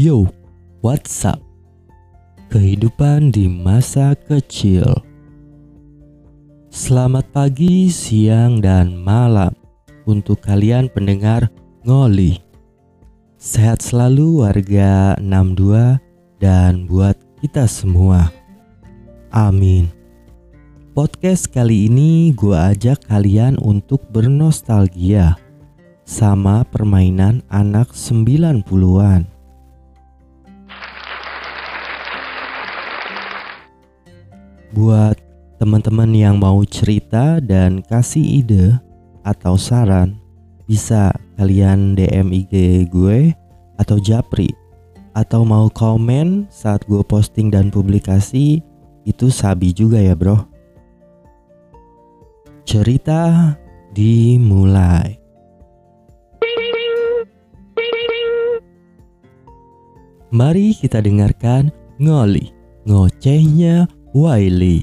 Yo, what's up? Kehidupan di masa kecil. Selamat pagi, siang, dan malam untuk kalian pendengar ngoli. Sehat selalu warga 62 dan buat kita semua. Amin. Podcast kali ini gue ajak kalian untuk bernostalgia sama permainan anak 90-an. Buat teman-teman yang mau cerita dan kasih ide atau saran, bisa kalian DM IG gue atau Japri atau mau komen saat gue posting dan publikasi itu sabi juga ya bro. Cerita dimulai. Mari kita dengarkan ngoli ngocehnya Wiley.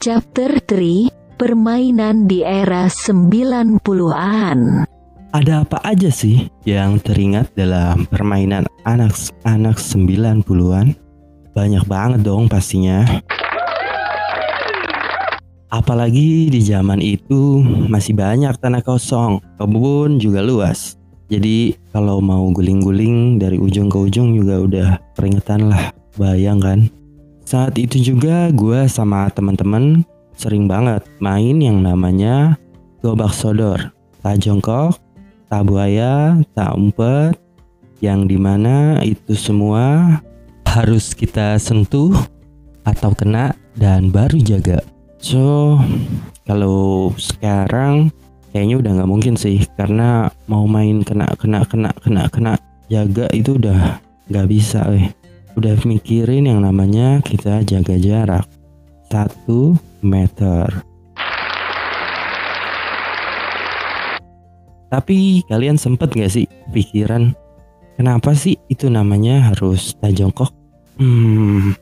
Chapter 3 Permainan di era 90-an Ada apa aja sih yang teringat dalam permainan anak-anak 90-an? Banyak banget dong pastinya. Apalagi di zaman itu masih banyak tanah kosong, kebun juga luas. Jadi kalau mau guling-guling dari ujung ke ujung juga udah keringetan lah. Bayang kan? Saat itu juga gue sama teman-teman sering banget main yang namanya gobak sodor, tak jongkok, tak buaya, tak umpet, yang di mana itu semua harus kita sentuh atau kena dan baru jaga. So, kalau sekarang kayaknya udah nggak mungkin sih karena mau main kena kena kena kena kena jaga itu udah nggak bisa eh udah mikirin yang namanya kita jaga jarak satu meter. Tapi kalian sempet gak sih pikiran kenapa sih itu namanya harus tajongkok? Hmm,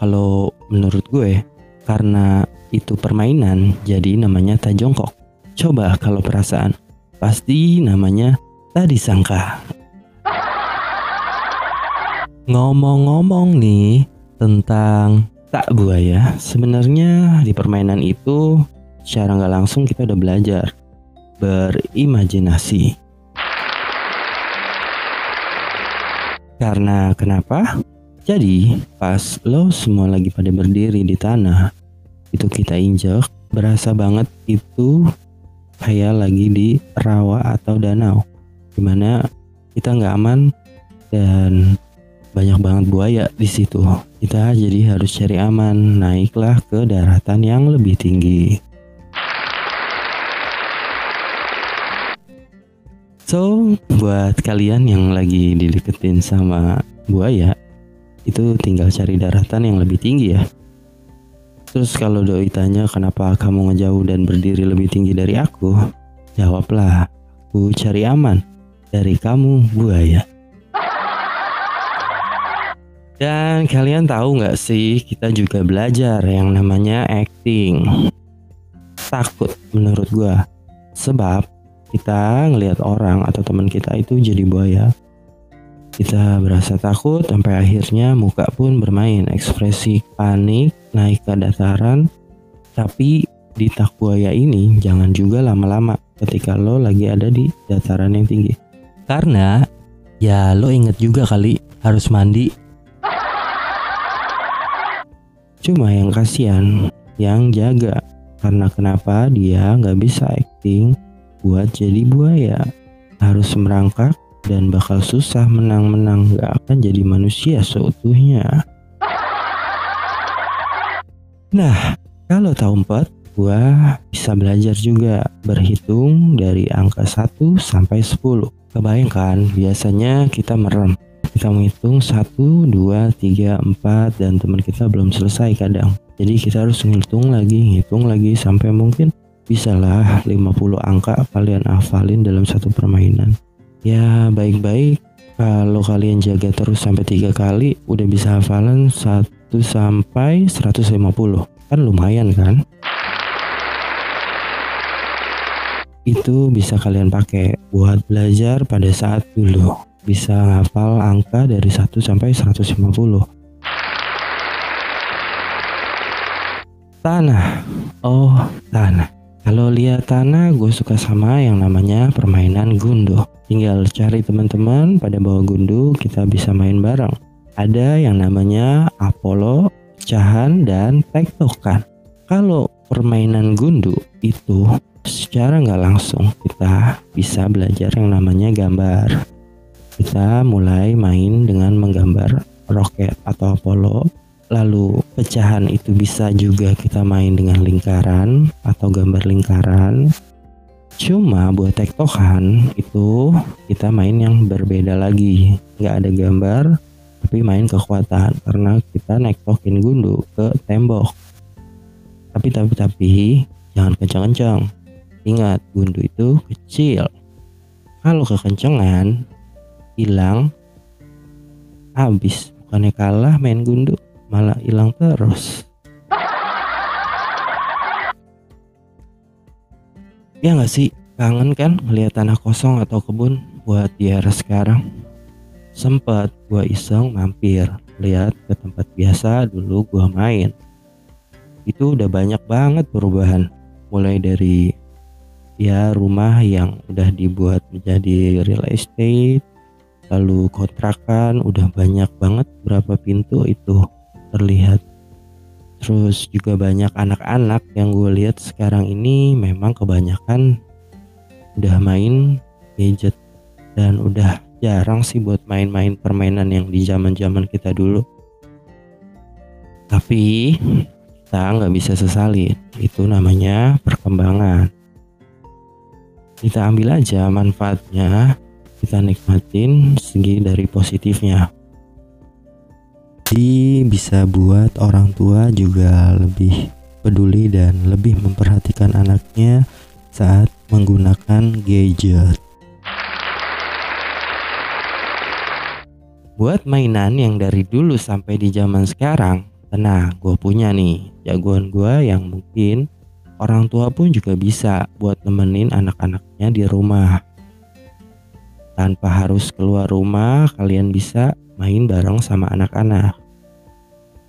kalau menurut gue karena itu permainan jadi namanya tajongkok. Coba kalau perasaan pasti namanya tadi sangka. Ngomong-ngomong nih tentang tak buaya, sebenarnya di permainan itu secara nggak langsung kita udah belajar berimajinasi. Karena kenapa? Jadi pas lo semua lagi pada berdiri di tanah, itu kita injek, berasa banget itu kayak lagi di rawa atau danau, di mana kita nggak aman dan banyak banget buaya di situ. Kita jadi harus cari aman, naiklah ke daratan yang lebih tinggi. So, buat kalian yang lagi dideketin sama buaya, itu tinggal cari daratan yang lebih tinggi ya. Terus kalau doi tanya kenapa kamu ngejauh dan berdiri lebih tinggi dari aku, jawablah, aku cari aman dari kamu buaya. Dan kalian tahu nggak sih, kita juga belajar yang namanya acting. Takut menurut gua. Sebab kita ngelihat orang atau teman kita itu jadi buaya. Kita berasa takut sampai akhirnya muka pun bermain ekspresi panik naik ke dataran. Tapi di tak buaya ini jangan juga lama-lama ketika lo lagi ada di dataran yang tinggi. Karena ya lo inget juga kali harus mandi Cuma yang kasihan yang jaga. Karena kenapa dia nggak bisa acting buat jadi buaya? Harus merangkak dan bakal susah menang-menang. Gak akan jadi manusia seutuhnya. Nah, kalau tahu empat, gua bisa belajar juga. Berhitung dari angka 1 sampai 10. Kebayangkan biasanya kita merem kita menghitung 1, 2, 3, 4 dan teman kita belum selesai kadang. Jadi kita harus ngitung lagi, ngitung lagi sampai mungkin bisalah 50 angka kalian hafalin dalam satu permainan. Ya baik-baik kalau kalian jaga terus sampai tiga kali udah bisa hafalan 1 sampai 150. Kan lumayan kan? itu bisa kalian pakai buat belajar pada saat dulu. Bisa ngafal angka dari 1 sampai 150. Tanah. Oh, tanah. Kalau lihat tanah, gue suka sama yang namanya permainan gundu. Tinggal cari teman-teman pada bawah gundu, kita bisa main bareng. Ada yang namanya Apollo, pecahan, dan tektokan. Kalau permainan gundu itu secara nggak langsung kita bisa belajar yang namanya gambar. Kita mulai main dengan menggambar roket atau Apollo Lalu pecahan itu bisa juga kita main dengan lingkaran atau gambar lingkaran. Cuma buat tektokan itu kita main yang berbeda lagi. Nggak ada gambar tapi main kekuatan karena kita nektokin gundu ke tembok. Tapi tapi tapi jangan kencang-kencang. Ingat gundu itu kecil. Kalau kekencengan hilang habis bukannya kalah main gundu malah hilang terus. Ya nggak sih, kangen kan ngeliat tanah kosong atau kebun buat di era sekarang? Sempet gua iseng mampir lihat ke tempat biasa dulu gua main. Itu udah banyak banget perubahan, mulai dari ya rumah yang udah dibuat menjadi real estate, lalu kontrakan udah banyak banget berapa pintu itu terlihat. Terus juga banyak anak-anak yang gue lihat sekarang ini memang kebanyakan udah main gadget dan udah jarang sih buat main-main permainan yang di zaman-zaman kita dulu. Tapi kita nggak bisa sesalin, itu namanya perkembangan. Kita ambil aja manfaatnya, kita nikmatin segi dari positifnya. Jadi bisa buat orang tua juga lebih peduli dan lebih memperhatikan anaknya saat menggunakan gadget. Buat mainan yang dari dulu sampai di zaman sekarang, tenang, gue punya nih jagoan gue yang mungkin orang tua pun juga bisa buat nemenin anak-anaknya di rumah. Tanpa harus keluar rumah, kalian bisa main bareng sama anak-anak.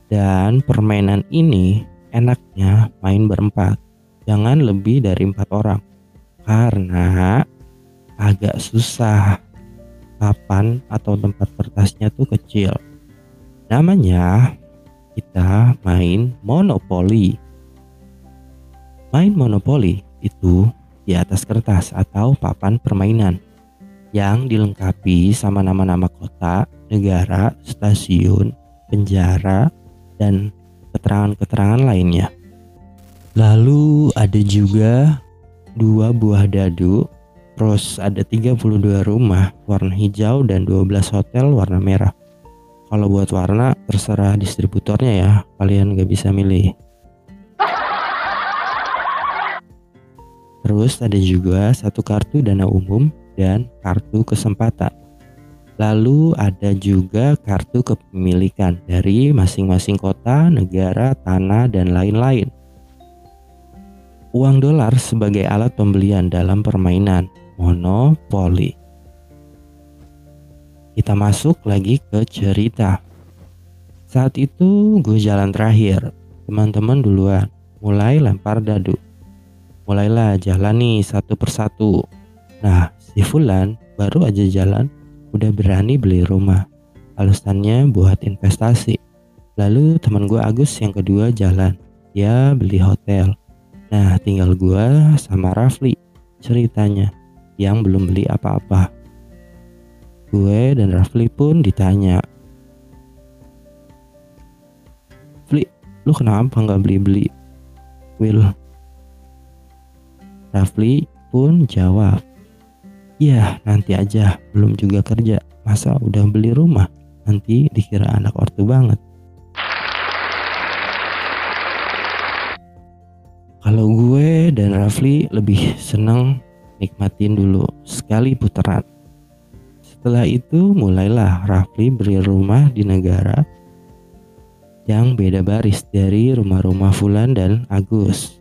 Dan permainan ini enaknya main berempat, jangan lebih dari empat orang, karena agak susah. Papan atau tempat kertasnya tuh kecil. Namanya kita main monopoli. Main monopoli itu di atas kertas atau papan permainan yang dilengkapi sama nama-nama kota, negara, stasiun, penjara, dan keterangan-keterangan lainnya. Lalu ada juga dua buah dadu, terus ada 32 rumah warna hijau dan 12 hotel warna merah. Kalau buat warna terserah distributornya ya, kalian gak bisa milih. Terus ada juga satu kartu dana umum dan kartu kesempatan. Lalu ada juga kartu kepemilikan dari masing-masing kota, negara, tanah, dan lain-lain. Uang dolar sebagai alat pembelian dalam permainan monopoli. Kita masuk lagi ke cerita. Saat itu gue jalan terakhir. Teman-teman duluan mulai lempar dadu. Mulailah jalan nih satu persatu. Nah, si Fulan baru aja jalan udah berani beli rumah. Alasannya buat investasi. Lalu teman gue Agus yang kedua jalan. Dia beli hotel. Nah tinggal gue sama Rafli ceritanya yang belum beli apa-apa. Gue dan Rafli pun ditanya. Fli, lu kenapa nggak beli-beli? Will. Rafli pun jawab, Ya nanti aja. Belum juga kerja. Masa udah beli rumah? Nanti dikira anak ortu banget. Kalau gue dan Rafli lebih seneng nikmatin dulu sekali putaran. Setelah itu mulailah Rafli beli rumah di negara yang beda baris dari rumah-rumah Fulan dan Agus.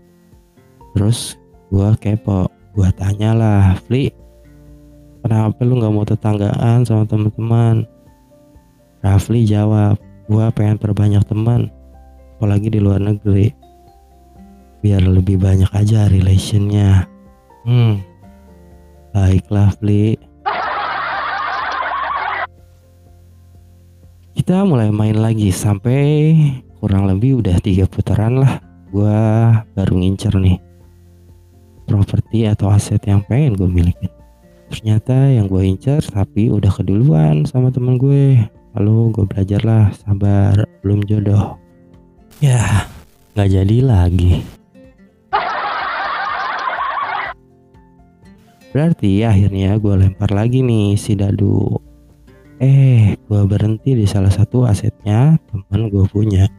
Terus gue kepo, Gua tanyalah, Fli, kenapa lu nggak mau tetanggaan sama teman-teman? Rafli jawab, gua pengen perbanyak teman, apalagi di luar negeri. Biar lebih banyak aja relationnya. Hmm, baiklah Fli. Kita mulai main lagi sampai kurang lebih udah tiga putaran lah. Gua baru ngincer nih properti atau aset yang pengen gue miliki. Ternyata yang gue incer tapi udah keduluan sama temen gue. Lalu gue belajarlah sabar, belum jodoh. Ya, nggak jadi lagi. Berarti akhirnya gue lempar lagi nih si dadu. Eh, gue berhenti di salah satu asetnya teman gue punya.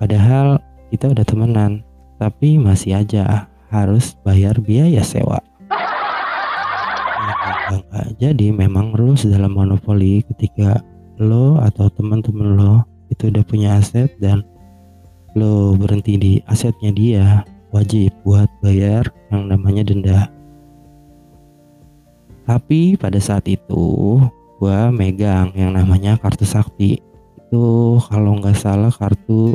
Padahal kita udah temenan, tapi masih aja harus bayar biaya sewa. Jadi memang rules dalam monopoli ketika lo atau teman-teman lo itu udah punya aset dan lo berhenti di asetnya dia wajib buat bayar yang namanya denda. Tapi pada saat itu gua megang yang namanya kartu sakti. Itu kalau nggak salah kartu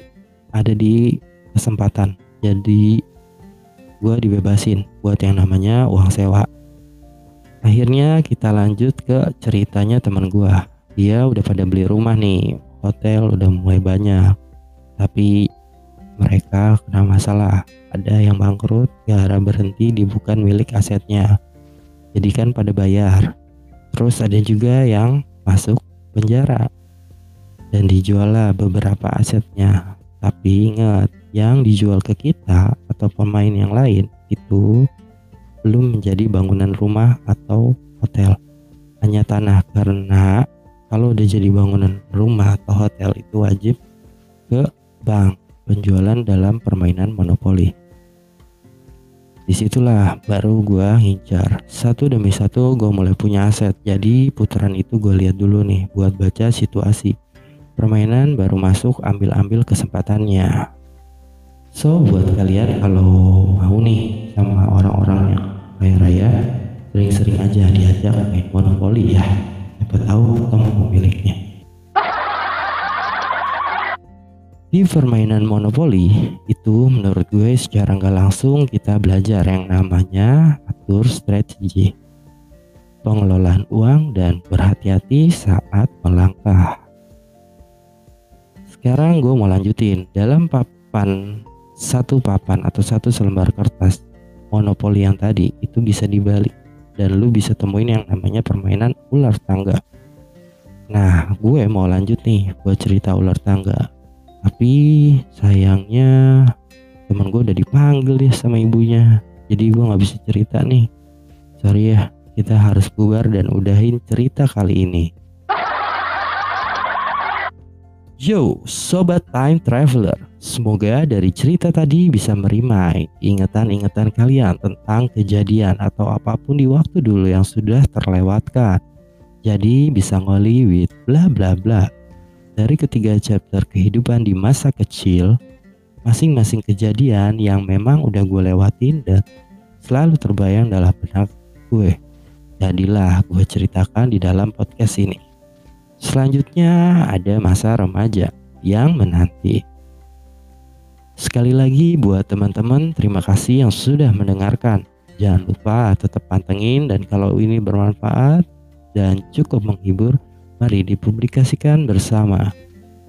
ada di kesempatan. Jadi gue dibebasin buat yang namanya uang sewa. Akhirnya kita lanjut ke ceritanya teman gue. Dia udah pada beli rumah nih, hotel udah mulai banyak. Tapi mereka kena masalah. Ada yang bangkrut gara berhenti di bukan milik asetnya. Jadi kan pada bayar. Terus ada juga yang masuk penjara. Dan dijual lah beberapa asetnya. Tapi ingat, yang dijual ke kita atau pemain yang lain itu belum menjadi bangunan rumah atau hotel. Hanya tanah karena kalau udah jadi bangunan rumah atau hotel itu wajib ke bank penjualan dalam permainan monopoli. Di situlah baru gue ngincar. Satu demi satu gue mulai punya aset. Jadi putaran itu gue lihat dulu nih buat baca situasi. Permainan baru masuk ambil-ambil kesempatannya So buat kalian kalau mau nih sama orang-orang yang kaya raya sering-sering aja diajak main monopoli ya. Siapa tahu kamu pemiliknya di permainan monopoli itu menurut gue secara nggak langsung kita belajar yang namanya atur strategi. Pengelolaan uang dan berhati-hati saat melangkah. Sekarang gue mau lanjutin. Dalam papan satu papan atau satu selembar kertas monopoli yang tadi itu bisa dibalik dan lu bisa temuin yang namanya permainan ular tangga. Nah, gue mau lanjut nih buat cerita ular tangga. Tapi sayangnya teman gue udah dipanggil ya sama ibunya. Jadi gue nggak bisa cerita nih. Sorry ya, kita harus bubar dan udahin cerita kali ini. Yo, sobat time traveler. Semoga dari cerita tadi bisa merimai ingatan-ingatan kalian tentang kejadian atau apa pun di waktu dulu yang sudah terlewatkan. Jadi bisa ngoli with bla bla bla. Dari ketiga chapter kehidupan di masa kecil, masing-masing kejadian yang memang udah gue lewatin dan selalu terbayang dalam benak gue. Jadilah gue ceritakan di dalam podcast ini. Selanjutnya ada masa remaja yang menanti. Sekali lagi buat teman-teman terima kasih yang sudah mendengarkan. Jangan lupa tetap pantengin dan kalau ini bermanfaat dan cukup menghibur, mari dipublikasikan bersama.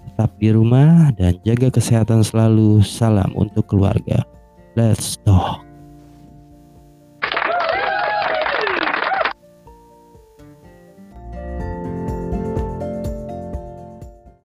Tetap di rumah dan jaga kesehatan selalu. Salam untuk keluarga. Let's talk.